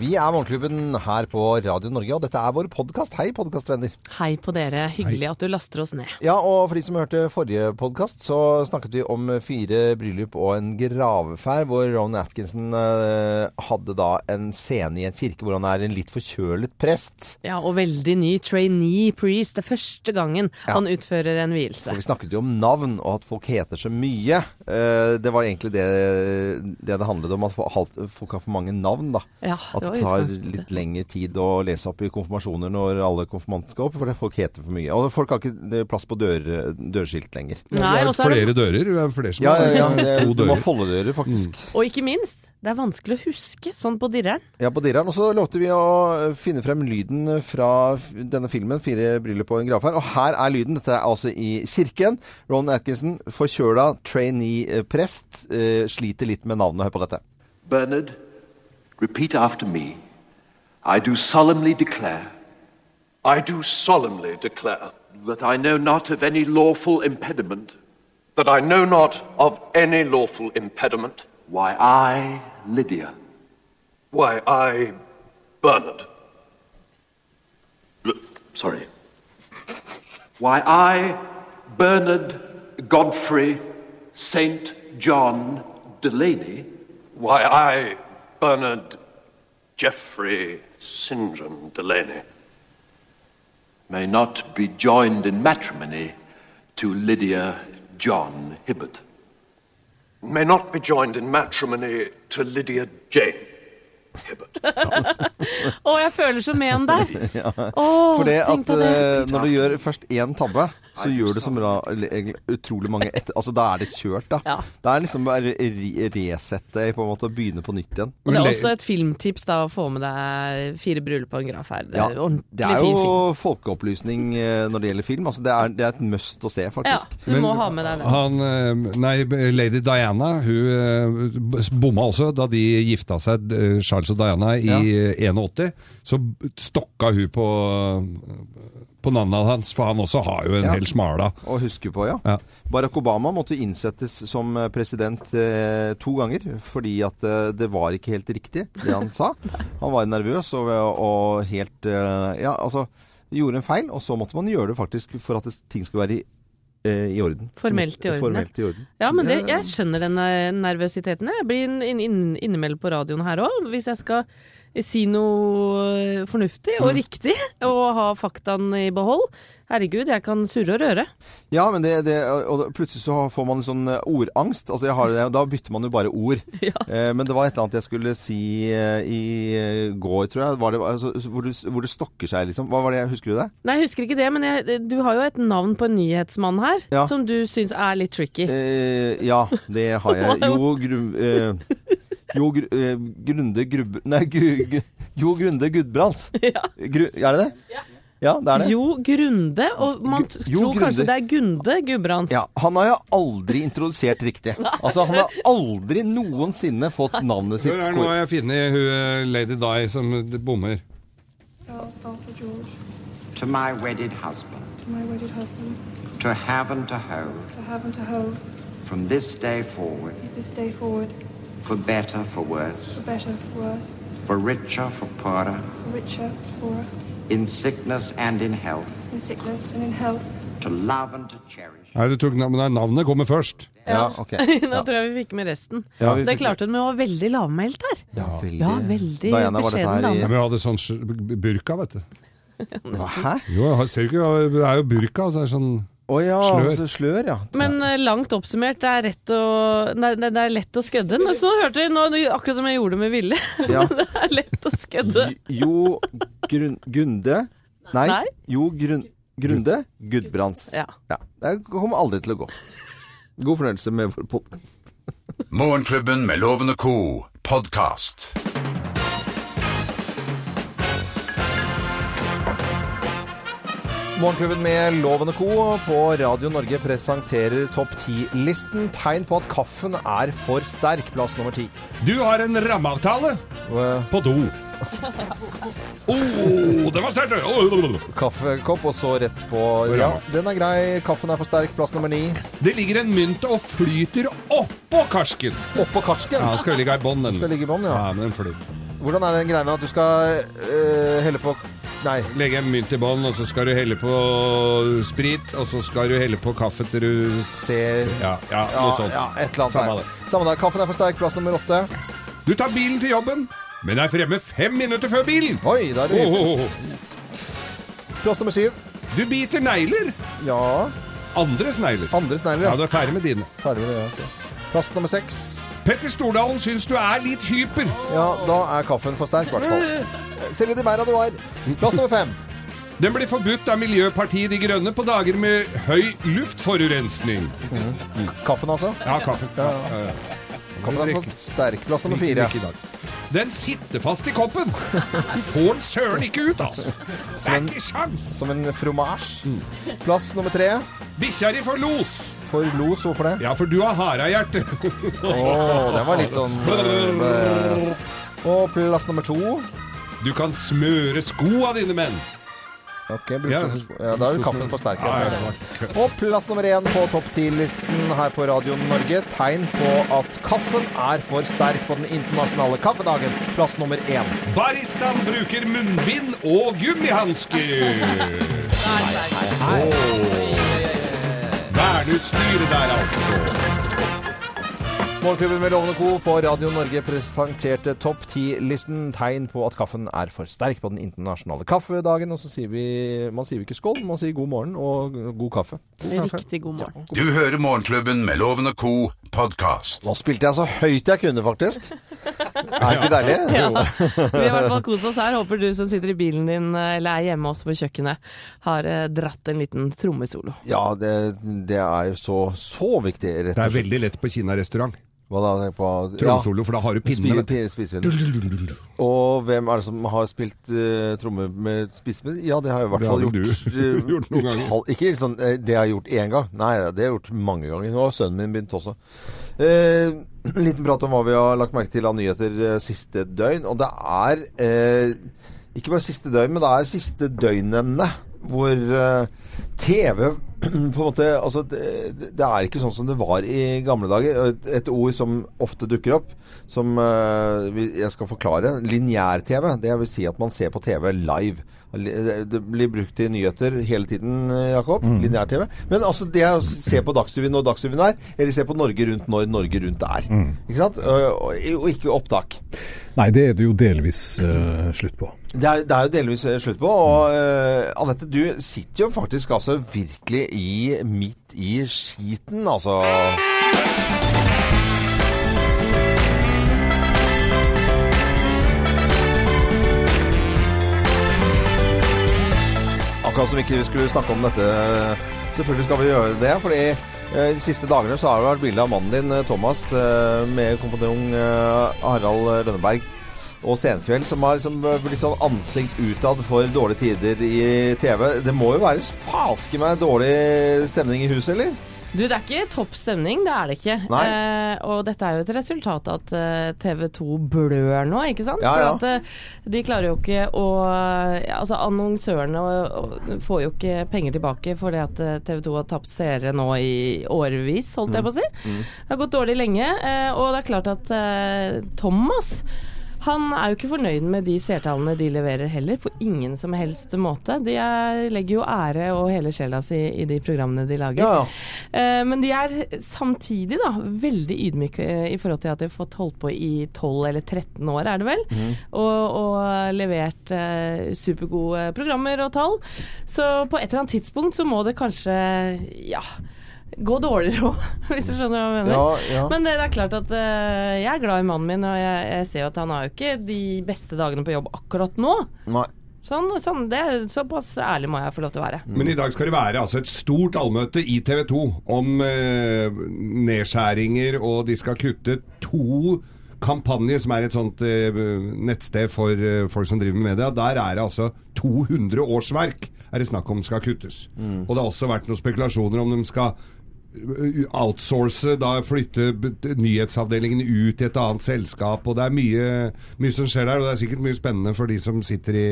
Vi er Morgenklubben her på Radio Norge, og dette er vår podkast. Hei, podkastvenner. Hei på dere. Hyggelig at du laster oss ned. Ja, og for de som hørte forrige podkast, så snakket vi om fire bryllup og en graveferd, hvor Ron Atkinson eh, hadde da en scene i en kirke hvor han er en litt forkjølet prest. Ja, og veldig ny trainee priest. Det er første gangen Ja. han utfører en vielse. For vi snakket jo om navn, og at folk heter så mye. Eh, det var egentlig det, det det handlet om, at folk har for mange navn, da. Ja, At det tar litt lengre tid å lese opp i konfirmasjoner når alle konfirmantene skal opp, fordi folk heter for mye. Og folk har ikke plass på dør, dørskilt lenger. Nei, det er er flere dører. Det er flere som Ja, ja, ja. Det, to du må folde dører, faktisk. og ikke minst, det er vanskelig å huske sånn på dirreren. Ja, på dirreren. Og så lovte vi å finne frem lyden fra denne filmen, 'Fire bryllup på en gravferd'. Og her er lyden. Dette er altså i kirken. Ron Atkinson, forkjøla trainee-prest, eh, sliter litt med navnet. Hør på dette. Bernard, repeat after me. I do solemnly declare I do solemnly declare that I know not of any lawful impediment that I know not of any lawful impediment. Why I, Lydia, why I, Bernard, l- sorry, why I, Bernard Godfrey Saint John Delaney, why I, Bernard Geoffrey St. John Delaney, may not be joined in matrimony to Lydia John Hibbert. may not be joined in matrimony to Lydia Jane Hibbert. Å, jeg føler så med han der. Å, For det tenk at deg det. eh, når du gjør først én tabbe, så gjør du som ra, utrolig mange etter Altså da er det kjørt, da. Ja. Det er liksom bare re resette på en måte og begynne på nytt igjen. Og det er også et filmtips da å få med deg Fire bryllup og en gravferd. Det er ja, det er fin jo film. folkeopplysning eh, når det gjelder film. Altså det, er, det er et must å se, faktisk. Ja, du må ha med deg den. Han, eh, nei, Lady Diana hun eh, bomma også da de gifta seg, Charles og Diana, i Ja. 81. Så stokka hun på, på navnet hans, for han også har jo en Ja. hel smala. Å huske på, ja. Ja. Barack Obama måtte innsettes som eh, president eh, to ganger fordi at eh, det var ikke helt riktig, det han sa. Han var nervøs og, og helt eh, Ja, altså gjorde en feil, og så måtte man gjøre det faktisk for at ting skulle være i, eh, i orden. Formelt i orden, ja. Formelt i orden. Ja, men det, jeg skjønner den eh, nervøsiteten. Jeg blir inn, inn, innimellom på radioen her òg, hvis jeg skal si noe fornuftig Mm. og riktig og ha faktaene i behold. Herregud, jeg kan surre og røre. Ja, men det, det, og plutselig så får man en sånn eh, ordangst. Altså jeg har det, Da bytter man jo bare ord. Ja. Eh, men det var et eller annet jeg skulle si eh, i eh, går, tror jeg. Var det, altså, hvor, det, hvor det stokker seg, liksom. Hva var det, Husker du det? Nei, jeg husker ikke det, men jeg, du har jo et navn på en nyhetsmann her Ja. som du syns er litt tricky. Eh, ja, det har jeg. Jo, grunn... eh, jo gr eh, Grunde Grubbe... Nei, gu, gu, Jo Grunde Gudbrands. Ja. Gru, er det det? Ja. det er det. Jo Grunde, og man Gu- tror Grunde. kanskje det er Gunde Gudbrands. Ja, Han har jo aldri introdusert riktig. Altså, Han har aldri noensinne fått navnet sitt Hør her, nå har jeg funnet hun eh, Lady Di som bommer. To my wedded husband, to my wedded husband, to have and to hold, to have and to hold, from this day forward, this day forward, for better, for for worse, better, for worse, for richer, for poorer, for richer, for poorer, in sickness and in health, in sickness and in health, to love and to cherish. Nei, du tok, nei, navnet kommer først. Ja, ok. Ja. tror jeg vi fikk med resten. Ja, vi det fikk- klarte hun med å være veldig lavmælt her. Ja, veldig, Ja, veldig Diana, var dette beskjeden her dame. Ja, i men vi hadde sånn burka, vet du. Hva, Hæ? Jo, jeg ser du ikke, det er jo burka, så er det sånn Å ja, Slør. altså, slør, ja. Men uh, langt oppsummert, det er, rett å, nei, det det er lett å skødde. Men så hørte jeg nå, akkurat som jeg gjorde med Ville. Ja. det er lett å skødde. Jo grun, Gunde Nei. Nei. Jo grun, Grunde Gudbrands. Ja. Det kommer aldri til å gå. God fornøyelse med vår podkast. Morgenklubben med Loven og co. podkast. Morgenklubben med Loven og Co. på Radio Norge presenterer topp 10-listen. Tegn på at kaffen er for sterk. Plass nummer ti. Du har en rammeavtale Uh, på do. Oh, den var sterkt! Oh. Kaffekopp, og så rett på Ja, den er grei. Kaffen er for sterk. Plass nummer ni. Det ligger en mynt og flyter oppå karsken. Oppå karsken. Ja, den skal ligge i bånn, den. Skal ligge i bånn, ja. Ja, men den. Hvordan er den greiene at du skal eh, helle på Nei. Legge en mynt i bånn, og så skal du helle på sprit, og så skal du helle på kaffe til du Ser Ja, ja, Ja, noe sånt. ja, et eller annet Samme der. Samme der. Kaffen er for sterk. Plass nummer åtte. Du tar bilen til jobben, men er fremme fem minutter før bilen. Oi, der er det Oh, oh, oh. Plass nummer syv. Du biter negler. Ja. Andres negler. Andres negler, Ja, ja. du er ferdig med dine. Ferdig med det, ja. Plass nummer seks. Petter Stordalen syns du er litt hyper. Ja, da er kaffen for sterk, i hvert fall. Selje de Meira du har. Plass nummer fem. Den blir forbudt av Miljøpartiet De Grønne på dager med høy luftforurensning. Kaffen, altså. Ja, kaffen. Ja. Ja. Kaffen er for sterk. Plass nummer fire. Den sitter fast i koppen. Du får den søren ikke ut, altså. Som en, som en fromage. Plass nummer tre. Bikkja di får los. For los, hvorfor det? Ja, for du har harehjerte. oh, den var litt sånn øh, Og plass nummer to. Du kan smøre skoa dine menn. Ok, Ja. ja, Da er kaffen for sterk. Altså. Og plass nummer én på topp ti-listen her på Radio Norge. Tegn på at kaffen er for sterk på den internasjonale kaffedagen. Plass nummer én. Baristaen bruker munnbind og gummihansker. Verneutstyret der, altså. Morgenklubben med Lovende Co. på Radio Norge presenterte topp ti-listen. Tegn på at kaffen er for sterk på den internasjonale kaffedagen. Og så sier vi Man sier vi ikke skål, man sier god morgen og god kaffe. God kaffe. Riktig god morgen. Du hører Morgenklubben med Lovende Co. podkast. Nå spilte jeg så høyt jeg kunne, faktisk. Er det ikke deilig? Ja. Vi har i hvert fall kost oss her. Håper du som sitter i bilen din eller er hjemme også på kjøkkenet, har eh, dratt en liten trommesolo. Ja, det, det er jo så, så viktig, rett og slett. Det er veldig lett på Kina restaurant. Hva da? På, Trommesolo, for da har du pinnene. Spi- Og hvem er det som har spilt uh, tromme med spisepinne? Ja, det har jeg i hvert fall gjort. du eh, gjort noen ganger. Ikke sånn eh, det har jeg gjort én gang. Nei, det har jeg gjort mange ganger. Nå har sønnen min begynt også. Eh, liten prat om hva vi har lagt merke til av nyheter eh, siste døgn. Og det er eh, ikke bare siste døgn, men det er siste døgnene hvor eh, TV på en måte Altså, det, det er ikke sånn som det var i gamle dager. Et, ord som ofte dukker opp, som eh, jeg skal forklare. Lineær-TV. Det vil si at man ser på TV live. Det blir brukt i nyheter hele tiden, Jakob. Mm. Lineær-TV. Men altså, det å se på Dagsrevyen når Dagsrevyen er, eller se på Norge Rundt når Norge Rundt er. Ikke sant? Og, og ikke opptak. Nei, det er det jo delvis uh, slutt på. Det er, det er jo delvis eh, slutt på. Og uh, Anette, du sitter jo faktisk altså virkelig i midt i skiten, altså. Akkurat som ikke vi skulle snakke om dette. Selvfølgelig skal vi gjøre det, fordi eh, de siste dagene så har det vært bilde av mannen din, eh, Thomas, eh, med kompanjong eh, Harald Rønneberg og Senkveld, som har liksom blitt sånn ansikt utad for dårlige tider i TV. Det må jo være faske meg dårlig stemning i huset, eller? Du, det er ikke topp stemning, det er det ikke. Eh, og dette er jo et resultat av at eh, TV 2 blør nå, ikke sant? Ja, ja. For at, eh, de klarer jo ikke å Altså, annonsørene får jo ikke penger tilbake fordi at eh, TV 2 har tapt seere nå i årevis, holdt jeg på å si. Mm. Det har gått dårlig lenge, og det er klart at Thomas han er jo ikke fornøyd med de seertallene de leverer heller, på ingen som helst måte. De er, legger jo ære og hele sjela si i de programmene de lager. Ja, ja. Eh, men de er samtidig da veldig ydmyke eh, i forhold til at de har fått holdt på i 12 eller 13 år, er det vel, mm. og, og levert eh, supergode programmer og tall. Så på et eller annet tidspunkt så må det kanskje, ja Gå dårligere òg, hvis du skjønner hva jeg mener. Ja, ja. Men det, det er klart at uh, jeg er glad i mannen min, og jeg, jeg ser jo at han har jo ikke de beste dagene på jobb akkurat nå. Nei. Sånn, sånn, det er Såpass ærlig må jeg få lov til å være. Men i dag skal det være altså et stort allmøte i TV 2 om eh, nedskjæringer, og de skal kutte to kampanjer, som er et sånt eh, nettsted for eh, folk som driver med media, der er det altså 200 årsverk er det snakk om skal kuttes. Mm. Og det har også vært noen spekulasjoner om de skal outsource, da flytte nyhetsavdelingen ut til et annet selskap. Og det er mye, mye som skjer der, og det er sikkert mye spennende for de som sitter i,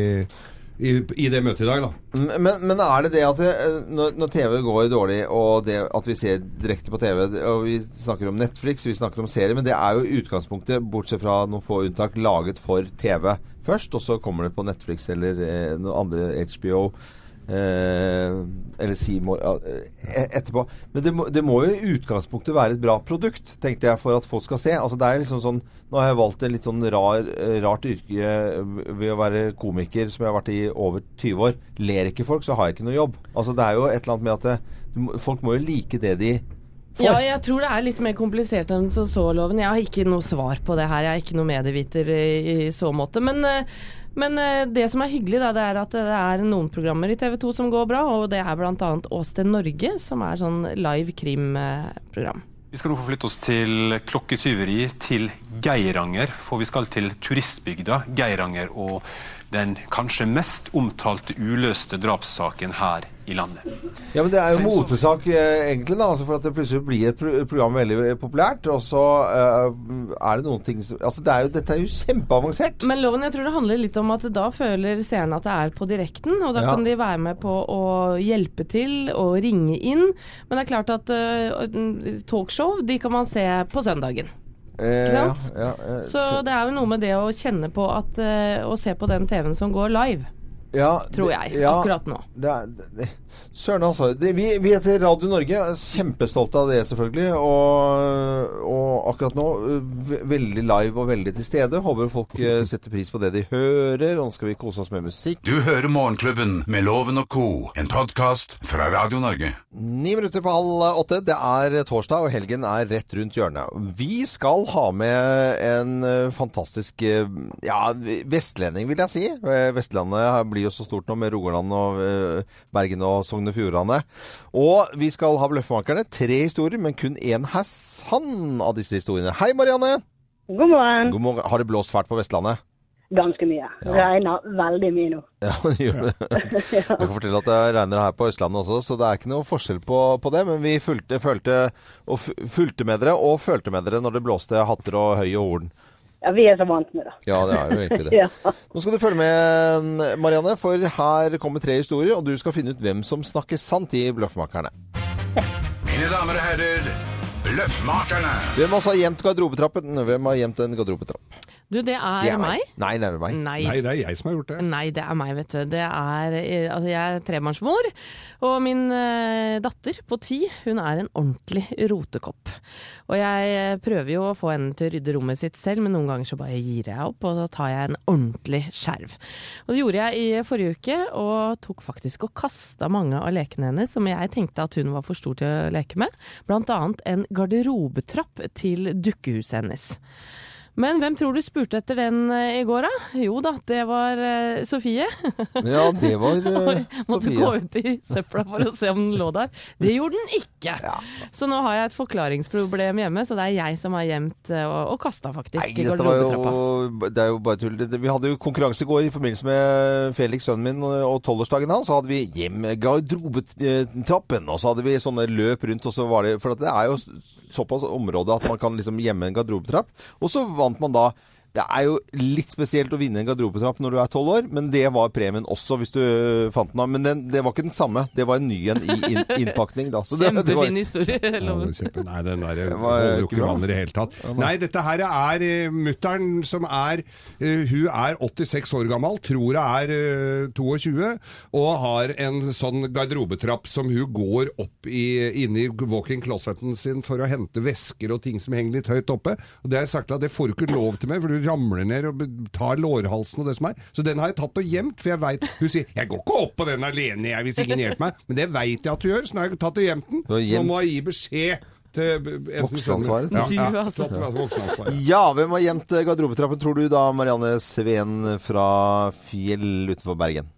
i, i det møtet i dag, da. Men, men er det det at det, eh, når, når TV går dårlig, og det at vi ser direkte på TV og Vi snakker om Netflix, vi snakker om serier, men det er jo utgangspunktet, bortsett fra noen få unntak, laget for TV først, og så kommer det på Netflix eller eh, noe andre HBO. Eh, eller Seymour eh, etterpå. Men det må, det må jo i utgangspunktet være et bra produkt, tenkte jeg, for at folk skal se. Altså det er liksom sånn Nå har jeg valgt en litt sånn rar, eh, rart yrke eh, ved å være komiker, som jeg har vært i over 20 år. Ler ikke folk, så har jeg ikke noe jobb. Altså Det er jo et eller annet med at det, folk må jo like det de får. Ja, jeg tror det er litt mer komplisert enn som så, Loven. Jeg har ikke noe svar på det her. Jeg er ikke noe medieviter i, i så måte. Men, eh, men eh, det som er hyggelig, da, det er at det er noen programmer i TV 2 som går bra. Og det er bl.a. Åsted Norge, som er sånn live krimprogram. Vi skal nå forflytte oss til klokketyveri til Geiranger, for vi skal til turistbygda Geiranger og den kanskje mest omtalte uløste drapssaken her i landet. Ja, men det er jo motesak eh, egentlig, da. Altså for at det plutselig blir et pro program veldig populært, og så eh, er det noen ting som Altså det er jo, dette er jo kjempeavansert. Men Loven, jeg tror det handler litt om at da føler seerne at det er på direkten, og da Ja. kan de være med på å hjelpe til og ringe inn. Men det er klart at uh, talkshow, de kan man se på søndagen. Eh, Ikke sant? Ja, ja, eh, Så det er jo noe med det å kjenne på at uh, Å se på den TV-en som går live, ja, tror det- jeg, ja, akkurat nå. Det det, Søren, altså. Det, vi, vi heter Radio Norge. Kjempestolte av det, selvfølgelig. Og, og akkurat nå veldig live og veldig til stede. Håper folk eh, setter pris på det de hører. Og nå skal vi kose oss med musikk. Du hører Morgenklubben med Loven og co., en podkast fra Radio Norge. Ni minutter på halv åtte. Det er torsdag, og helgen er rett rundt hjørnet. Vi skal ha med en eh, fantastisk eh, ja, vestlending, vil jeg si. Vestlandet blir jo så stort nå med Rogaland og Bergen og Sogn og Fjordane. Og vi skal ha Bløffmakerne. Tre historier, men kun én sann av disse historiene. Hei, Marianne! God morgen. God morgen. Har det blåst fælt på Vestlandet? Ganske mye. Ja. Regner veldig mye nå. Ja, det gjør det. Jeg kan fortelle at det regner her på Østlandet også, så det er ikke noe forskjell på, på det. Men vi fulgte, følte, og fulgte med dere, og følte med dere når det blåste hatter og høy og horn. Ja, vi er så vant med det. Ja, det er jo egentlig det. Ja. Nå skal du følge med, Marianne, for her kommer tre historier, og du skal finne ut hvem som snakker sant i Bløffmakerne. Mine damer og herrer, Bløffmakerne. Hvem av har gjemt garderobetrappen? Hvem har gjemt en garderobetrapp? Du, det er, Det er meg. Nei, det er meg. Nei. Nei, det er jeg som har gjort det. Nei, det er meg, vet du. Det er, eh, altså jeg er trebarnsmor, og min uh, datter på ti, hun er en ordentlig rotekopp. Og jeg eh, prøver jo å få henne til å rydde rommet sitt selv, men noen ganger så bare gir jeg opp, og så tar jeg en ordentlig skjerv. Og det gjorde jeg i forrige uke, og tok faktisk og kasta mange av lekene hennes som jeg tenkte at hun var for stor til å leke med, blant annet en garderobetrapp til dukkehuset hennes. Men hvem tror du spurte etter den eh, i går, da? Jo da, det var uh, Sofie. Ja, det var Sofie. Måtte gå ut i søpla for å se om den lå der. Det gjorde den ikke! Så nå har jeg et forklaringsproblem hjemme, så det er jeg som har gjemt og, og kasta faktisk Nei, dette var jo Det er jo bare tull. Vi hadde jo konkurranse i går i forbindelse med Felix, sønnen min, og tolvårsdagen hans. Så hadde vi hjem garderobetrappen, og så hadde vi sånne løp rundt, og så var det For det er jo såpass område at man kan liksom gjemme en garderobetrapp. Og så vant man da det er jo litt spesielt å vinne en garderobetrapp når du er tolv år, men det var premien også hvis du øh, fant den av. Men den, det var ikke den samme. Det var en ny en i inn, innpakning, da. Så det, det var, Kjempefin historie. Ja, er Nei, den der holder jo ikke vann i det hele tatt. Nei. Dette her er uh, mutter'n som er eh, Hun er 86 år gammel, tror jeg er eh, 22, og har en sånn garderobetrapp som hun går opp i, inne i walk-in closeten sin for å hente vesker og ting som henger litt høyt oppe. Og det har jeg sagt at det får du ikke lov til meg, for du ramler ned og tar lårhalsen og det som er. Så den har jeg tatt og gjemt, for jeg veit Hun sier 'jeg går ikke opp på den alene, jeg, hvis ingen hjelper meg'. Men det veit jeg at du gjør, så nå har jeg tatt og gjemt den. Har Nå må jeg gi beskjed til Voksenansvaret. Ja, ja, altså. Ja, hvem har gjemt eh, garderobetrappen, tror du da, Marianne Sveen fra Fjell utenfor Bergen?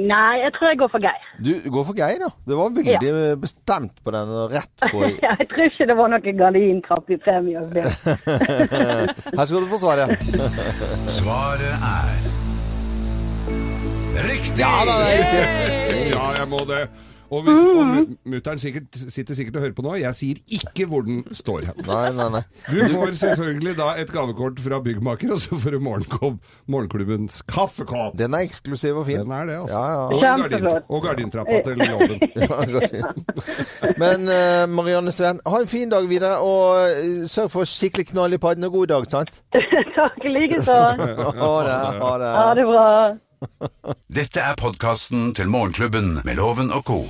Nei, jeg tror jeg går for Geir. Du går for Geir, ja. Det var veldig bestemt på den, rett på jeg tror ikke det var noen gardintrapp i premien. Her skal du få svaret. Svaret er Riktig! Ja da, det er riktig. Ja, jeg må det. Og, hvis, og mutter'n sitter sikkert og hører på nå. Jeg sier ikke hvor den står hen. Nei, nei, nei. Du får selvfølgelig da et gavekort fra byggmaker, og så får du morgenklubbens kaffekopp. Den er eksklusiv og fin. Den er det, altså. Ja, ja. Og, gardin, og gardintrappa til loven. Ja. Men uh, Marianne Sveen, ha en fin dag videre, og eh, sørg for skikkelig knall i padden og god dag, sant? Takk likeså. Ha det. Ha det. Ha det bra. Dette er podkasten til Morgenklubben med Loven og co.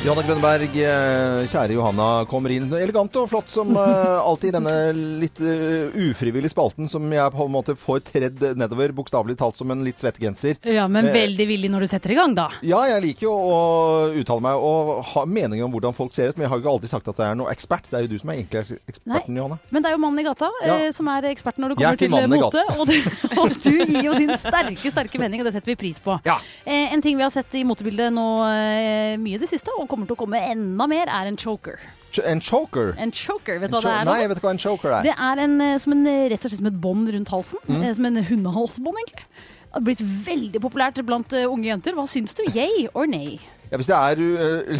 Johanna Grønneberg, eh, kjære Johanna, kommer inn elegant og flott som eh, alltid i denne litt eh, ufrivillige spalten som jeg på en måte får tredd nedover, bokstavelig talt som en litt svett genser. Ja, men veldig villig når du setter i gang, da. Ja, jeg liker jo å uttale meg og ha meninger om hvordan folk ser ut, men jeg har jo ikke alltid sagt at jeg er noe ekspert. Det er jo du som er egentlig eksperten, Johanna. Men det er jo mannen i gata Ja. som er eksperten når det er kommer til mote. Og du, og du gir jo din sterke, sterke mening, og det setter vi pris på. Ja. en ting vi har sett i motebildet nå mye i det siste, og kommer til å komme enda mer, er en choker. En choker. En choker, vet du hva det er? Nei, jeg vet ikke hva en choker er. Det er en, eh, som en, eh, rett og slett som et bånd rundt halsen. Mm. eh, Som en hundehalsbånd, egentlig. Det har blitt veldig populært blant unge jenter. Hva syns du? Yay or nay? Ja, hvis det er uh,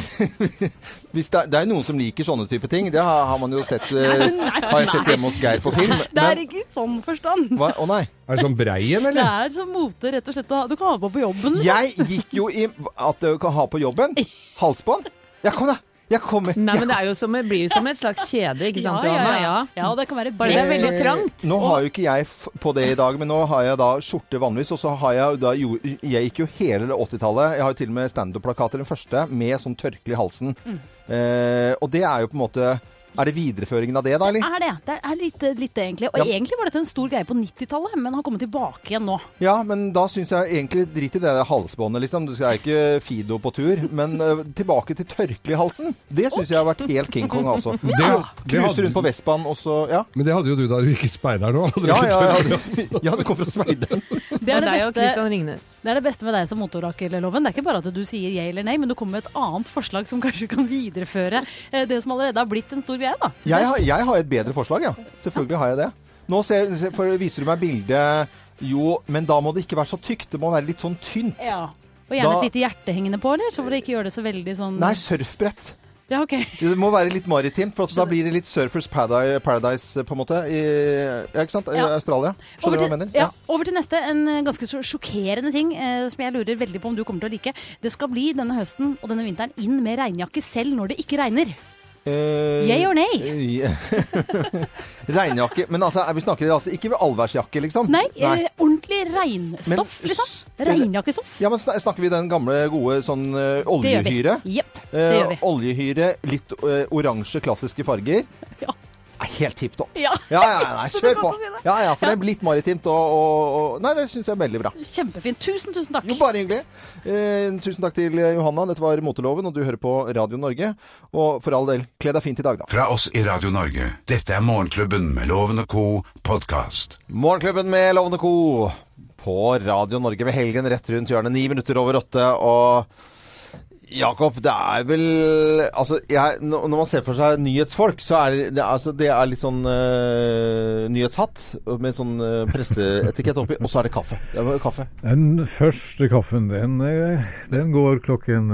hvis det, er, det er noen som liker sånne type ting. Det har, har man jo sett uh, Nei, nei, Har jeg sett hjemme hos Geir på film. Det er Men, ikke i sånn forstand. hva? Å nei. Er det sånn breien, eller? Det er sånn mote, rett og slett. Du kan ha på på jobben. liksom. Jeg gikk jo i at du kan ha på jobben. Halsbånd. Ja, kom da. Jeg kommer. Nei, men det er jo som, det blir jo som et slags kjede, ikke sant, Ja, ja, Johanna? ja. Ja, det kan være Bare det er veldig trangt. Nå har jo ikke jeg f på det i dag, men nå har jeg da skjorte vanligvis. Og så har jeg da jo Jeg gikk jo hele det 80-tallet. Jeg har jo til og med standup-plakater, den første, med sånn tørkle i halsen. Mm. Eh, og det er jo på en måte Er det videreføringen av det, da, eller? er det. Det er litt, litt det, egentlig. Og Ja. egentlig var dette en stor greie på 90-tallet, men har kommet tilbake igjen nå. Ja, men da syns jeg egentlig drit i det der halsbåndet, liksom. Du skal ikke Fido på tur. Men uh, tilbake til tørkle i halsen. Det syns jeg har vært helt King Kong, altså. Det- det Cruise rundt på Vestbanen og så Ja. Men det hadde jo du da du gikk i speideren nå. Ja, ja, ja, ja, det kom fra speideren. Det er det, beste, Christian Ringnes. Det er det beste med deg som motorakelloven. Det er ikke bare at du sier ja eller nei, men du kommer med et annet forslag som kanskje kan videreføre eh, det som allerede har blitt en stor greie. da. Jeg har, jeg har et bedre forslag, ja. Selvfølgelig har jeg det. Nå ser, for viser du meg bildet Jo, men da må det ikke være så tykt. Det må være litt sånn tynt. Ja. Og gjerne Da- et lite hjerte hengende på, eller? Så for å ikke gjøre det så veldig sånn Nei, surfbrett. Ja, ok. Det må være litt maritimt, for at da blir det litt Surfers Paradise, Paradise på en måte. I, ja, ikke sant? I Ja. Australia. Over Skjønner du hva jeg mener? ja, over til neste. En eh, ganske sjokkerende ting eh, som jeg lurer veldig på om du kommer til å like. Det skal bli denne høsten og denne vinteren inn med regnjakke selv når det ikke regner. Eh, Yay or nay? eh, Regnjakke. Men altså, vi snakker altså ikke allværsjakke, liksom? Nei, Nei. ordentlig regnstoff, Men liksom. Regnjakkestoff. Ja, men Snakker vi den gamle, gode sånn oljehyre? Det gjør vi. Yep, det gjør vi. Eh, oljehyre, litt eh, oransje, klassiske farger. Ja. Helt tipp topp. Ja. Ja, ja, nei, kjør på. Ja, ja, for det er litt maritimt og, og, og Nei, det syns jeg er veldig bra. Kjempefint. Tusen, tusen takk. Jo, bare hyggelig. Eh, tusen takk til Johanna. Dette var Moteloven, og du hører på Radio Norge. Og for all del, kle deg fint i dag, da. Fra oss i Radio Norge. Dette er Morgenklubben med Loven og co. podkast. Morgenklubben med Lovende Co. på Radio Norge ved helgen rett rundt hjørnet. Ni minutter over åtte. Og Jakob, det er vel Altså, jeg, når man ser for seg nyhetsfolk, så er det, altså, det er litt sånn uh, nyhetshatt med sånn uh, presseetikett oppi, og så er det kaffe. Det er kaffe. Den første kaffen, den, eh, den går klokken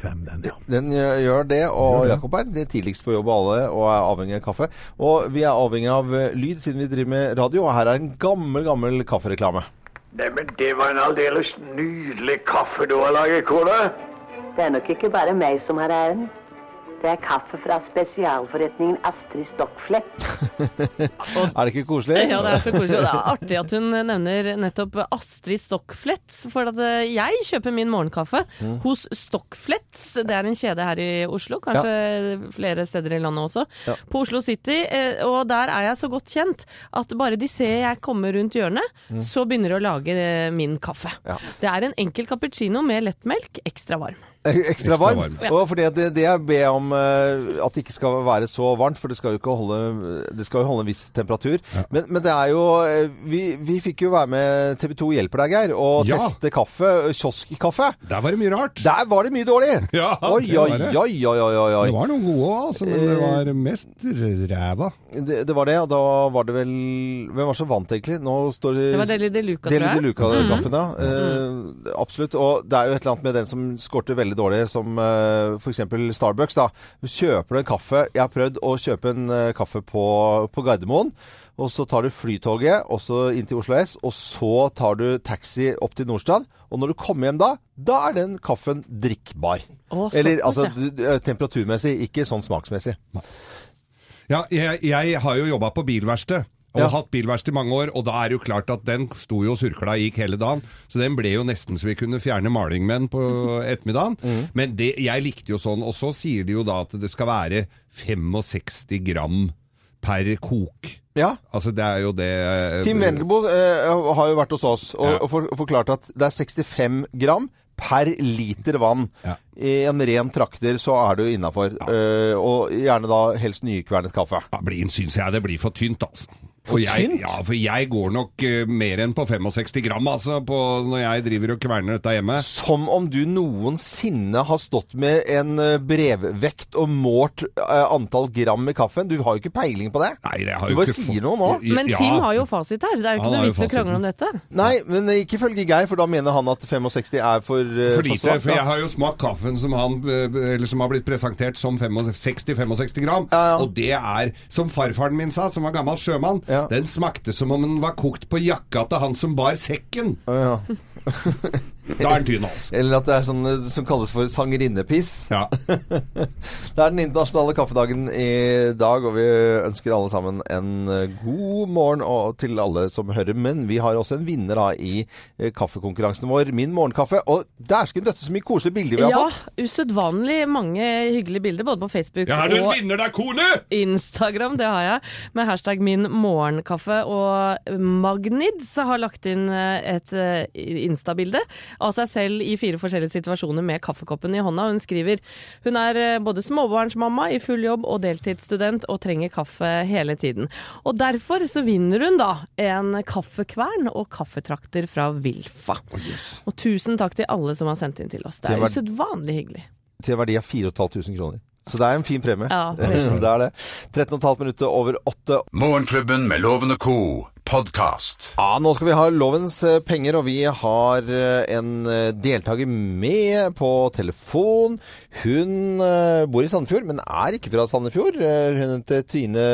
fem, den, ja. Den gjør det, og Gjør. Jakob er det tidligst på jobb av alle og er avhengig av kaffe. Og vi er avhengig av lyd siden vi driver med radio, og her er en gammel, gammel kaffereklame. Neimen, det var en aldeles nydelig kaffe du har laget, kone. Det er nok ikke bare meg som har æren. Det er kaffe fra spesialforretningen Astrid Stockflett. Er det ikke koselig? Ja, det er så koselig. Og det er artig at hun nevner nettopp Astrid Stockflett, For at eh, jeg kjøper min morgenkaffe Mm. hos Stockflett. Det er en kjede her i Oslo, kanskje flere steder i landet også. Ja. På Oslo City. eh, Og der er jeg så godt kjent at bare de ser jeg kommer rundt hjørnet, Mm. så begynner de å lage eh, min kaffe. Det er en enkel cappuccino med lettmelk, ekstra varm. Ekstra varm. varm. Ja. Og fordi det, det jeg ber om eh, at det ikke skal være så varmt, for det skal jo ikke holde Det skal jo holde en viss temperatur. Men, men det er jo eh, vi, vi fikk jo være med TV 2 hjelper deg, Geir, og Ja. teste kaffe. Kioskkaffe. Der var det mye rart. Der var det mye dårlig! Ja, oi, det var det. oi, oi, oi. Det var noen gode altså, men det var mest ræva. Det, det var det, og da var det vel Hvem var så vant, egentlig? Nå står det Det var Deli de Luca-kaffen, de Luca, mm -hmm. ja. Uh, absolutt. Og det er jo et eller annet med den som skorter veldig dårlig, som uh, f.eks. Starbucks. da. Kjøper du en kaffe Jeg har prøvd å kjøpe en eh, kaffe på, på Gardermoen. Og så tar du flytoget også inn til Oslo S, og så tar du taxi opp til Nordstrand. Og når du kommer hjem da, da er den kaffen drikkbar. Å, Eller altså temperaturmessig, ikke sånn smaksmessig. Ja, jeg, jeg har jo jobba på bilverksted. Og Ja. hatt bilverksted i mange år, og da er det jo klart at den sto jo og surkla gikk hele dagen. Så den ble jo nesten så vi kunne fjerne maling med den på ettermiddagen. Mm. Men det, jeg likte jo sånn, og så sier de jo da at det skal være 65 gram per kok. Ja. Altså det er jo det Tim Wendelboe eh, har jo vært hos oss og, Ja. og for, forklart at det er 65 gram per liter vann. I en ren trakter så er du innafor. og gjerne da helst nykvernet kaffe. Ja, blir, syns jeg det blir for tynt, altså. For jeg, tynt? Ja, for jeg går nok uh, mer enn på 65 gram, altså, på, når jeg driver og kverner dette hjemme. Som om du noensinne har stått med en eh, brevvekt og målt uh, antall gram i kaffen. Du har jo ikke peiling på det. Nei, det har du jo bare ikke sier noe nå. Men Tim har jo fasit her. Det er jo ikke noe vits i å krangle om dette. Nei, men ikke følge Geir, for da mener han at 65 er for, uh, For lite, for jeg har jo smakt kaffen som, han, eller som har blitt presentert som 60-65 gram. Og det er, som farfaren min sa, som var gammel sjømann, den smakte som om den var kokt på jakka til han som bar sekken. da er den tynn, altså. Eller at det er sånn eh, som kalles for sangerinnepiss. det er den internasjonale kaffedagen i dag, og vi ønsker alle sammen en eh, god morgen og til alle som hører. Men vi har også en vinner da i eh, kaffekonkurransen vår, Min morgenkaffe. Og dæsken døtte så mye koselige bilder vi har Ja, fått. usedvanlig mange hyggelige bilder, både på Facebook Ja, du en og vinner der, kone? Instagram. Det har jeg, med hashtag min morgenkaffe. Og Magnid har lagt inn et Insta-bilde av seg selv i fire forskjellige situasjoner med kaffekoppen i hånda. Hun skriver hun er eh, både småbarnsmamma i full jobb og deltidsstudent og trenger kaffe hele tiden. Og derfor så vinner hun da en kaffekvern og kaffetrakter fra Wilfa. Og tusen takk til alle som har sendt inn til oss. Det er usedvanlig hyggelig. Til verdi av 4500 kroner. Så det er en fin premie. Ja, det er det. 13,5 minutter over 8. Morgenklubben med Loven og co. Podcast. Ja, nå skal vi ha lovens eh, penger, og vi har eh, en eh, deltaker med på telefon. Hun bor i Sandefjord, men er ikke fra Sandefjord. Hun heter Tine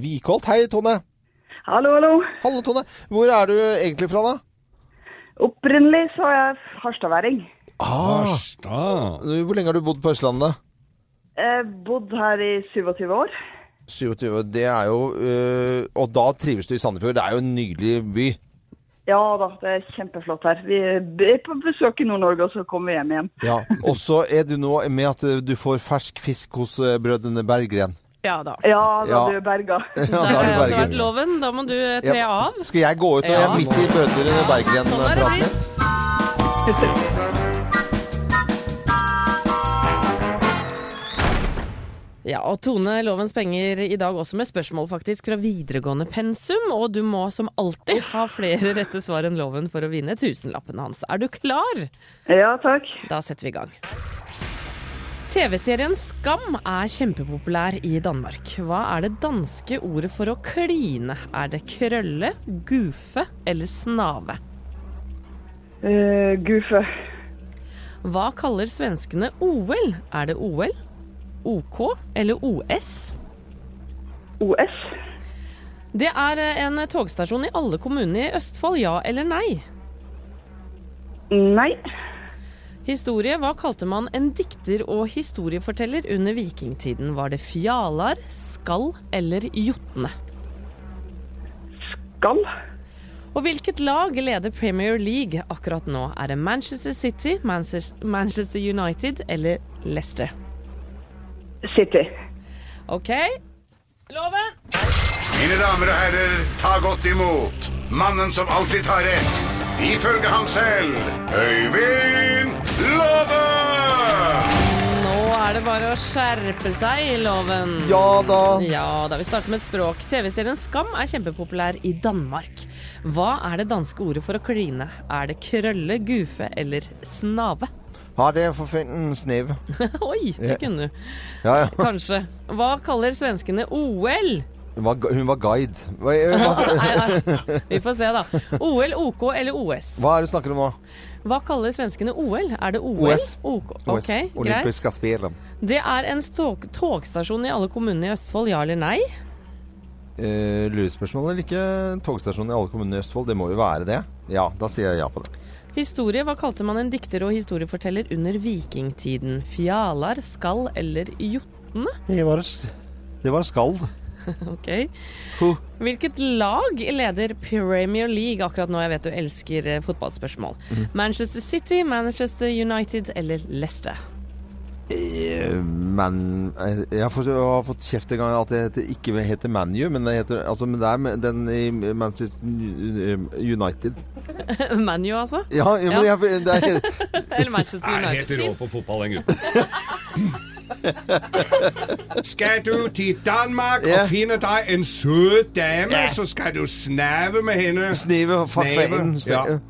Wikholt. Hei, Tone. Hallo, hallo. Hallo, Tone. Hvor er du egentlig fra, da? Opprinnelig så er jeg harstadværing. Ah, Hvor lenge har du bodd på Østlandet? Jeg bodd her i 27 år. 27. Det er jo eh, Og da trives du i Sandefjord. Det er jo en nydelig by. Ja da, det er kjempeflott her. Vi er på besøk i Nord-Norge, og så kommer vi hjem igjen. Ja. Og så er du nå med at eh, du får fersk fisk hos eh, brødrene Berggren. Ja da. Ja, da Ja. du er berga. Ja, da er har du altså vært loven. Da må du eh, tre Ja. av. Skal jeg gå ut når jeg er midt i Brødrene Sånn er Berggren-praten? blitt. Ja, og Tone Lovens penger i dag også med spørsmål faktisk fra videregående pensum. Og du må som alltid ha flere rette svar enn loven for å vinne tusenlappen hans. Er du klar? Ja, takk. Da setter vi i gang. TV-serien Skam er kjempepopulær i Danmark. Hva er det danske ordet for å kline? Er det krølle, gufe eller snave? Uh, gufe. Hva kaller svenskene OL? Er det OL, OK eller OS? OS. Det er eh, en togstasjon i alle kommunene i Østfold, ja eller nei? Nei. Historie, hva kalte man en dikter og historieforteller under vikingtiden? Var det fjalar, skall eller jotne? Skall. Og hvilket lag leder Premier League akkurat nå? Er det Manchester City, Manchester Manchester United eller Leicester? City. OK. Loven! Mine damer og herrer, ta godt imot mannen som alltid tar rett, ifølge ham selv, Øyvind Låve! Nå er det bare å skjerpe seg i loven. Ja da. Ja da, Vi starter med språk. TV-serien Skam er kjempepopulær i Danmark. Hva er det danske ordet for å kline? Er det krølle, gufe eller snave? Ja, det for for finden snev. Oi, det kunne du. Ja, ja. Kanskje. Hva kaller svenskene OL? Hun var, hun var guide. Hva, hva, Nei, nei. Vi får se, da. OL, OK eller OS? hva er det du snakker om nå? Hva kaller svenskene OL? Er det OL? OS. OK, OS. Olympiske spelen. Det er en tog togstasjon i alle kommunene i Østfold, ja eller nei? Eh, lurespørsmål eller ikke togstasjon i alle kommunene i Østfold? Det må jo være det. Ja, da sier jeg ja på det. Historie, hva kalte man en dikter og historieforteller under vikingtiden? Fjalar, skall eller jotne? Det var, det var skald. ok. Hvilket lag leder Premier League akkurat nå? Jeg vet du elsker eh, fotballspørsmål. Mhm. Manchester City, Manchester United eller Leicester? Eh, Men eh, jeg har, fått, jeg har fått kjeft en gang at det heter, ikke heter ManU, men det heter altså, men det er den i Manchester United. ManU, altså? Ja, ja, men jeg, det er, Eller Manchester Er United. helt rå på fotball, den gutten. Skal du til Danmark yeah. og finne deg en søt dame, yeah. så skal du snave med henne. Snive, for Snave, faen.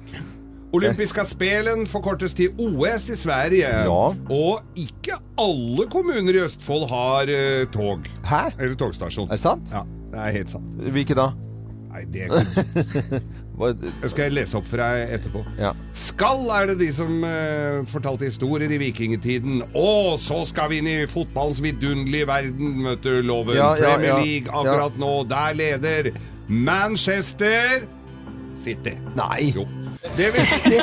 Olympiska spelen forkortes til OS i Sverige. Ja. Og ikke alle kommuner i Østfold har eh, tog. Hæ? Eller togstasjon. Er det sant? Ja, det er helt sant. Hvilke da? Nei, det er Det skal jeg lese opp for deg etterpå. Ja. Skal er det de som eh, fortalte historier i vikingtiden. Og så skal vi inn i fotballens vidunderlige verden, vet du, Loven. Ja, ja, Premier ja. League akkurat nå. Der leder Manchester City. Nei! Jo. Det vil, si,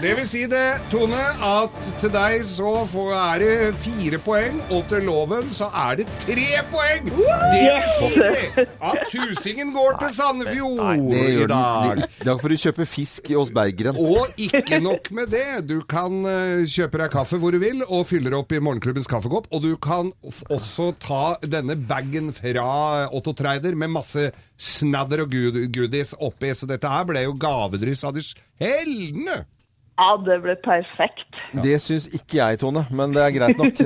det vil si det, Tone, at til deg så er det fire poeng, og til Loven så er det tre poeng! Det vil si det at tusingen går til Sandefjord Nei, det i dag. I dag får du kjøpe fisk hos Bergeren. Og ikke nok med det. Du kan eh, kjøpe deg kaffe hvor du vil, og fylle det opp i morgenklubbens kaffekopp. Og du kan også ta denne bagen fra Otto Treider med masse snadder og good goodies oppi. Så dette her ble jo gavedryss av de sjeldne. Ja, det ble perfekt. Det syns ikke jeg, Tone, men det er greit nok.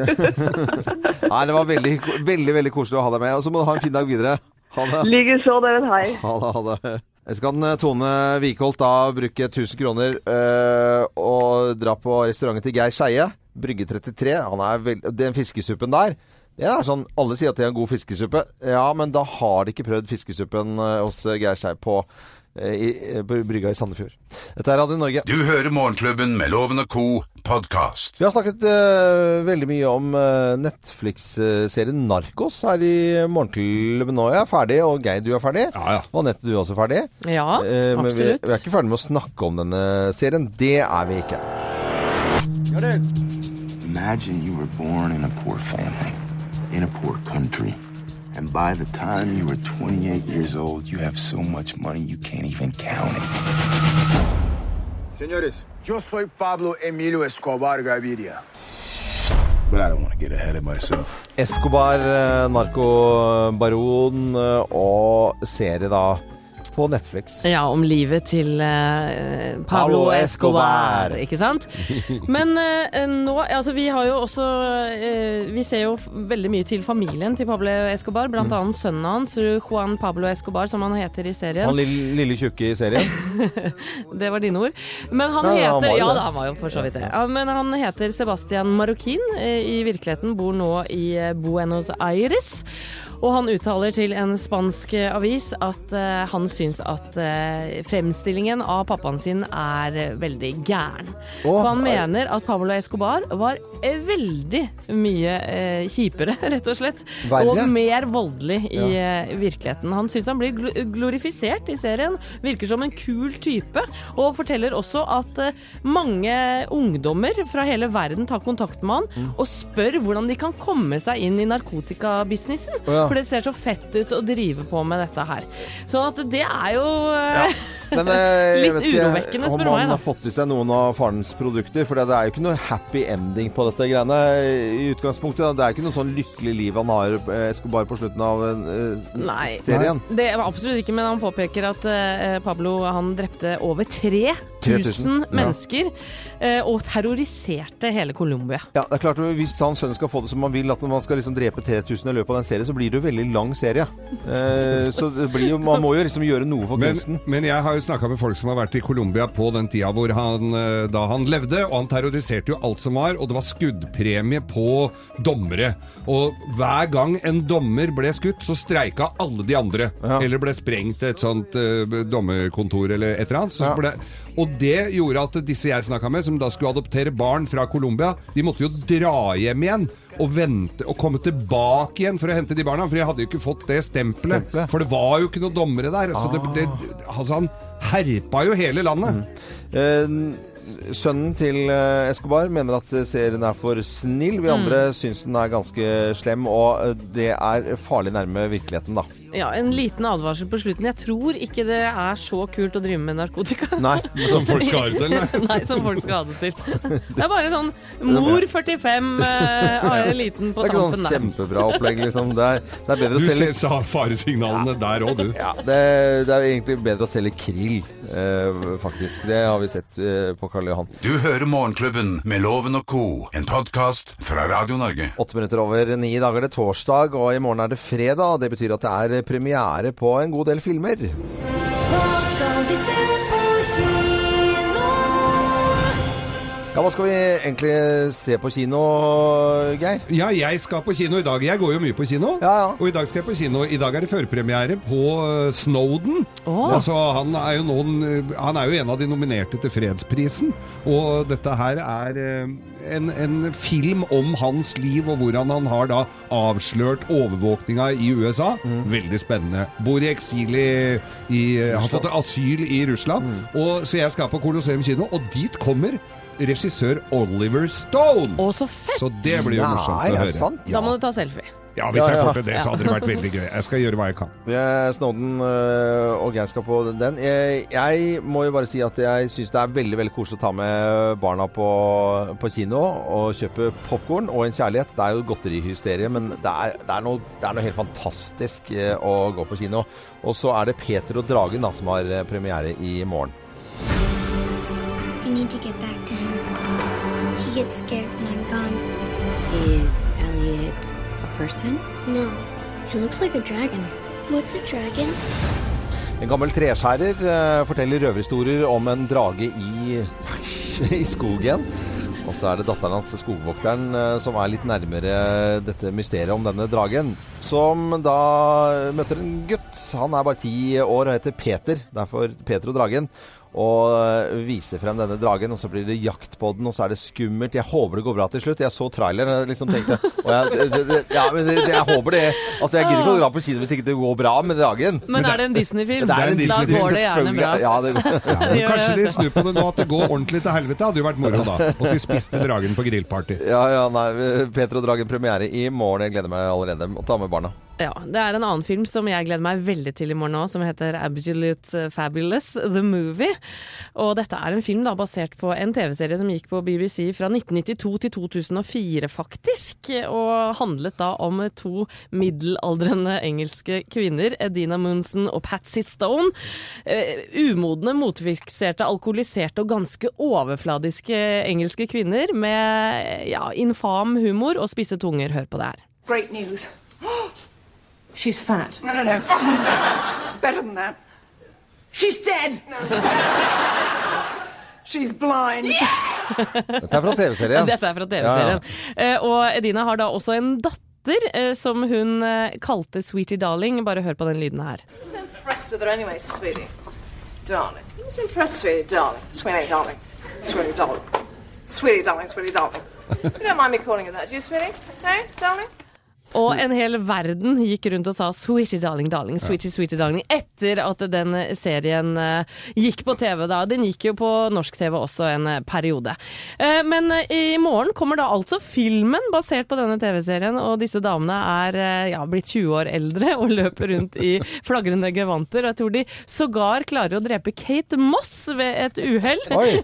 Nei, det var veldig, veldig veldig koselig å ha deg med. Og så må du ha en fin dag videre. Ha det. Likeså, dere. Hei. Ha det, ha det. Jeg skal Tone Wikholt da bruke 1000 kroner øh, og dra på restauranten til Geir Skeie, Brygge 33. Han er veld... Den fiskesuppen der, det er sånn Alle sier at det er en god fiskesuppe. Ja, men da har de ikke prøvd fiskesuppen øh, hos Geir Skei på, øh, på brygga i Sandefjord. Dette er Radio Norge. Du hører Morgenklubben med Loven og co. podkast. Vi har snakket uh, veldig mye om uh, Netflix-serien Narkos her i Morgenklubben nå. er Jeg er ferdig, og Geir, du er ferdig. Ja, ja. Og Anette, du er også ferdig. Ja, uh, men vi, absolutt. vi er ikke ferdig med å snakke om denne serien. Det er vi ikke. Imagine you were born in a poor family, in a poor country, and by the time you are 28 years old, you have so much money you can't even count it. Señores, yo soy Pablo Emilio Escobar Gaviria. But I don't want to get ahead of myself. Escobar, eh, narkobaron eh, og serie da på Netflix. Ja, om livet til eh, Pablo Pablo Escobar, Escobar. ikke sant? Men eh, nå, altså vi har jo også eh, Vi ser jo veldig mye til familien til Pablo Escobar, blant Mm. annet sønnen hans, Juan Pablo Escobar, som han heter i serien. Han lille, lille tjukke i serien. Det var dine ord. Men han Nei, heter han Ja da, han var jo for så vidt det. Ja, men han heter Sebastian Marroquin. eh, I virkeligheten bor nå i eh, Buenos Aires. Og han uttaler til en spansk avis at uh, han syns at uh, fremstillingen av pappaen sin er veldig gæren. Oh, han mener at Pablo Escobar var veldig mye uh, kjipere, rett og slett. Verre? Og mer voldelig i virkeligheten. Han syns han blir gl glorifisert i serien. Virker som en kul type. Og forteller også at mange ungdommer fra hele verden tar kontakt med han Mm. og spør hvordan de kan komme seg inn i narkotikabusinessen. Oh, ja. For det ser så fett ut å drive på med dette her. Så at det er jo ja. Men eh, litt urovekkende, om spør du han har fått i seg noen av farens produkter. For det er jo ikke noe happy ending på dette greiene i utgangspunktet. Det er ikke noe sånn lykkelig liv han har, eh, Escobar, på slutten av eh, Nei, serien. det var absolutt ikke, men han påpeker at eh, Pablo han drepte over 3000 3000, ja. mennesker eh, og terroriserte hele Colombia. Ja, det er klart Hvis hans sønn skal få det som han vil, at man skal liksom drepe 3000 i løpet av den serien, så blir det jo veldig lang serie. Eh, så det blir man må jo liksom gjøre noe for Men, kunsten. men jeg har jo snakka med folk som har vært i Colombia på den tida hvor han, eh, da han levde, og han terroriserte jo alt som var, og det var skuddpremie på dommere. Og hver gang en dommer ble skutt, så streika alle de andre. Eller ble sprengt et sånt uh, dommerkontor eller et eller annet. Så ble, og det gjorde at disse jeg snakka med, som da skulle adoptere barn fra Colombia, de måtte jo dra hjem igjen. Og vente og komme tilbake igjen for å hente de barna. For de hadde jo ikke fått det stempelet. Stemple. For det var jo ikke noen dommere der. Så det, det, altså han herpa jo hele landet. Eh, sønnen til eh, Escobar mener at serien er for snill. Vi Mm. andre syns den er ganske slem, og eh, det er farlig nærme virkeligheten, da. Ja, En liten advarsel på slutten. Jeg tror ikke det er så kult å drive med narkotika. Nei. Som folk skal ha det til, nei. Nei, som folk skal ha det til. Det er bare sånn mor 45 eh, har en liten på tampen der. Det er ikke sånn kjempebra opplegg, liksom. Det er, det er bedre Du å selge ser faresignalene faresignalene der òg, du. Ja, det, det er egentlig bedre å selge krill, uh, faktisk. Det har vi sett uh, på Karl Johan. Du hører Morgenklubben med Loven og co., en podkast fra Radio Norge. Åtte minutter over ni dager er det torsdag, og i morgen er det fredag. Det betyr at det er premiere på en god del filmer. Hva skal vi se på kino? Ja, Hva skal vi egentlig se på kino, Geir? Ja, jeg skal på kino i dag. Jeg går jo mye på kino. Ja, ja. Og i dag skal jeg på kino. I dag er det førpremiere på Snowden. Snowden. Altså, han, er jo noen, eh, han er jo en av de nominerte til Fredsprisen. Og dette her er eh, en, en film om hans liv, og hvordan han har da avslørt overvåkninga i USA. Veldig spennende. Bor i eksil i, i Har fått asyl i Russland. Og, så jeg skal på Colosseum kino, og dit kommer regissør Oliver Stone. Å, så fett! Så det blir jo morsomt å høre. Da må du ta selfie. Ja, hvis Ja, jeg ja. får til det, så hadde det vært veldig gøy. Jeg skal gjøre hva jeg kan. Snowden øh, og jeg skal på den. Jeg, jeg må jo bare si at jeg syns det er veldig veldig koselig å ta med barna på, på kino og kjøpe popkorn og en kjærlighet. Det er jo godterihysterie, men det er, det, er noe, det er noe helt fantastisk øh, å gå på kino. Og så er det Peter og Dragen da, som har øh, premiere i morgen. You need to get back to him. He gets scared when I'm gone. Is Elliot person? No, It looks like a dragon. What's a dragon? En gammel treskjærer eh, forteller røverhistorier om en drage i, i skogen. Og så er det datteren hans, skogvokteren, eh, som er litt nærmere dette mysteriet om denne dragen. Som da møter en gutt. Han er bare ti år og heter Peter. Derfor Peter og dragen. Og vise viser frem denne dragen, og så blir det jakt på den, og så er det skummelt. Jeg håper det går bra til slutt. Jeg så traileren og liksom tenkte og jeg, det, det, ja, men det, det, jeg håper det. Altså, jeg gidder ikke å dra på kino hvis ikke det går bra med dragen. Men er det en Disney-film? Det er en Da går det gjerne bra. Ja, det går. Ja, kanskje de snur på det nå, at det går ordentlig til helvete. Hadde jo vært moro, da. Og de spiste dragen på grillparty. Ja, ja, nei. Peter og Dragen premiere i morgen. Jeg gleder meg allerede. Ta med barna. Ja, Det er en annen film som jeg gleder meg veldig til i morgen òg, som heter Absolute Fabulous, The Movie. Og dette er en film da basert på en TV-serie som gikk på BBC fra 1992 til 2004, faktisk. Og handlet da om to middelaldrende engelske kvinner, Edina Munson og Patsy Stone. Eh, umodne, motfikserte, alkoholiserte og ganske overfladiske engelske kvinner med ja, infam humor og spisse tunger. Hør på det her. Great news. She's fat. No, no, no. Better than that. She's dead. She's blind. Yes! Dette er fra TV-serien. Dette er fra TV-serien. Eh, og Edina har da også en datter eh, som hun eh, kalte Sweetie Darling. Bare hør på den lyden her. was impressed with her anyway, sweetie. Darling. Sweetie, darling. Sweetie, darling. Sweetie, darling. Sweetie, darling, sweetie, darling. you don't mind me calling you that, do you, sweetie? Hey, darling? Og en hel verden gikk rundt og sa 'sweetie darling, darling', sweetie, sweetie darling, etter at den serien eh, gikk på TV. da. Den gikk jo på norsk TV også en eh, periode. Eh, Men eh, i morgen kommer da altså filmen basert på denne TV-serien, og disse damene er eh, ja, blitt 20 år eldre og løper rundt i flagrende gevanter. Og jeg tror de sågar klarer å drepe Kate Moss ved et uhell.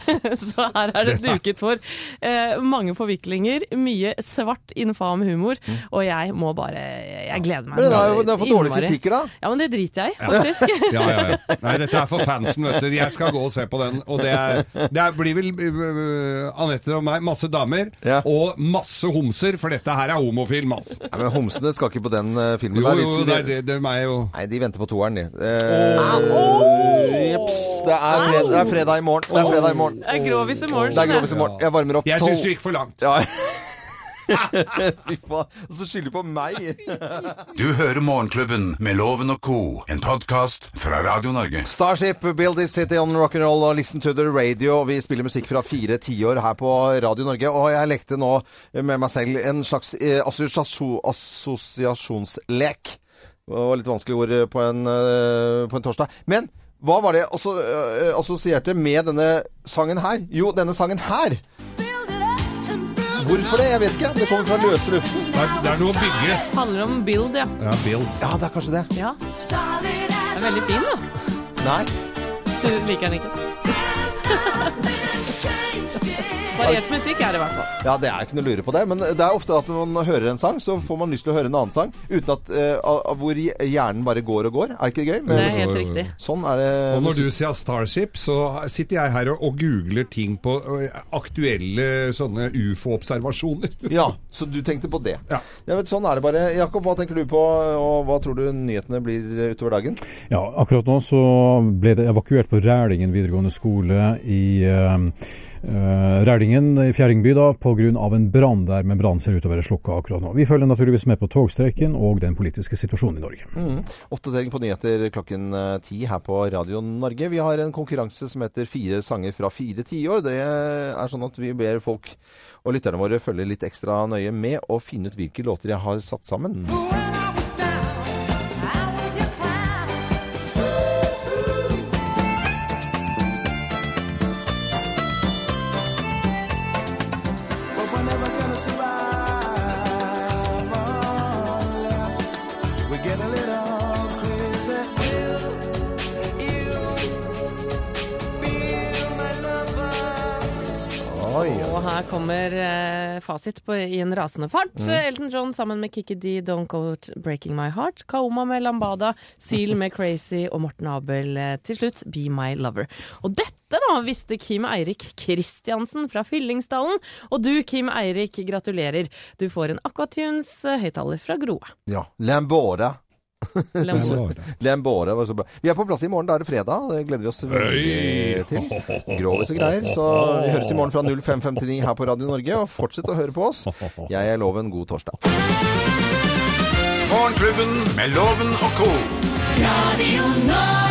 Så her er det duket for eh, mange forviklinger, mye svart, infam humor, og jeg må bare Jeg gleder meg. Men det har jo- fått dårlige kritikker, da. Ja, men det driter jeg i, faktisk. Ja, ja, ja. Nei, dette er for fansen, vet du. Jeg skal gå og se på den. Og det, er, det er, blir vel uh, Anette og meg masse damer og masse homser, for dette her er homofilm, ass. Ja, men Homsene skal ikke på den uh, filmen Jo, der. jo, det de- er det, det er meg jo. Nei, de venter på toeren, de. Eh, Jeps. Det, er fred, det er fredag i morgen. Det er fredag i morgen. Det er grovis i morgen. Er. Jeg varmer opp Jeg syns du gikk for langt. Ja. Fy faen. Og så skylder du på meg. Du hører Morgenklubben med Loven og co., en podkast fra Radio Norge. Starship, Build This City on Rock'n'Roll og Listen to the Radio. Vi spiller musikk fra fire tiår her på Radio Norge. Og jeg lekte nå med meg selv en slags eh, assosiasjo- assosiasjonslek. Det var litt vanskelig ord på en, eh, på en torsdag. Men hva var det jeg eh, assosierte med denne sangen her? Jo, denne sangen her. Hvorfor det? Jeg vet ikke. Det kommer fra løse luften. Det er, det er noe å bygge. Handler om build, ja. Ja, build. Ja, det er kanskje det. Ja. Den er veldig fin, da. Nei. Du liker den ikke? Variert musikk er det i hvert fall. Ja, det er ikke noe å lure på det. Men det er ofte at når man hører en sang, så får man lyst til å høre en annen sang. Uten at eh, av- av hvor hjernen bare går og går. Er ikke det gøy? Det er helt riktig. Sånn er det. Og når du sier Starship, så sitter jeg her og, og googler ting på aktuelle sånne ufo-observasjoner. Ja, så du tenkte på det. Ja. vet, sånn er det bare. Jakob, hva tenker du på, og hva tror du nyhetene blir utover dagen? Ja, akkurat nå så ble det evakuert på Rælingen videregående skole i uh, Rælingen i Fjerdingby da, pga. en brann der, men brannen ser ut til å være slukka akkurat nå. Vi følger naturligvis med på togstreiken og den politiske situasjonen i Norge. Mm. Oppdatering på nyheter klokken eh, ti her på Radio Norge. Vi har en konkurranse som heter Fire sanger fra fire tiår. Det er sånn at vi ber folk og lytterne våre følge litt ekstra nøye med og finne ut hvilke låter jeg har satt sammen. Fasit på, i en rasende fart. Mm. Elton John sammen med Kikki D, Don't Go Breaking My Heart. Kaoma med Lambada, Seal med Crazy og Morten Abel eh, til slutt Be My Lover. Og dette da visste Kim Eirik Kristiansen fra Fyllingsdalen. Og du, Kim Eirik, gratulerer. Du får en Aquatunes eh, høyttaler fra Groe. Ja. Lambora. Lambora. Lambora var så bra. Vi er på plass i morgen. Da er det fredag. Det gleder vi oss veldig til. Grovis og greier. Så vi høres i morgen fra 0559 her på Radio Norge. Og fortsett å høre på oss. Jeg er Loven. God torsdag. Morgenklubben med Loven og co. Radio Norge.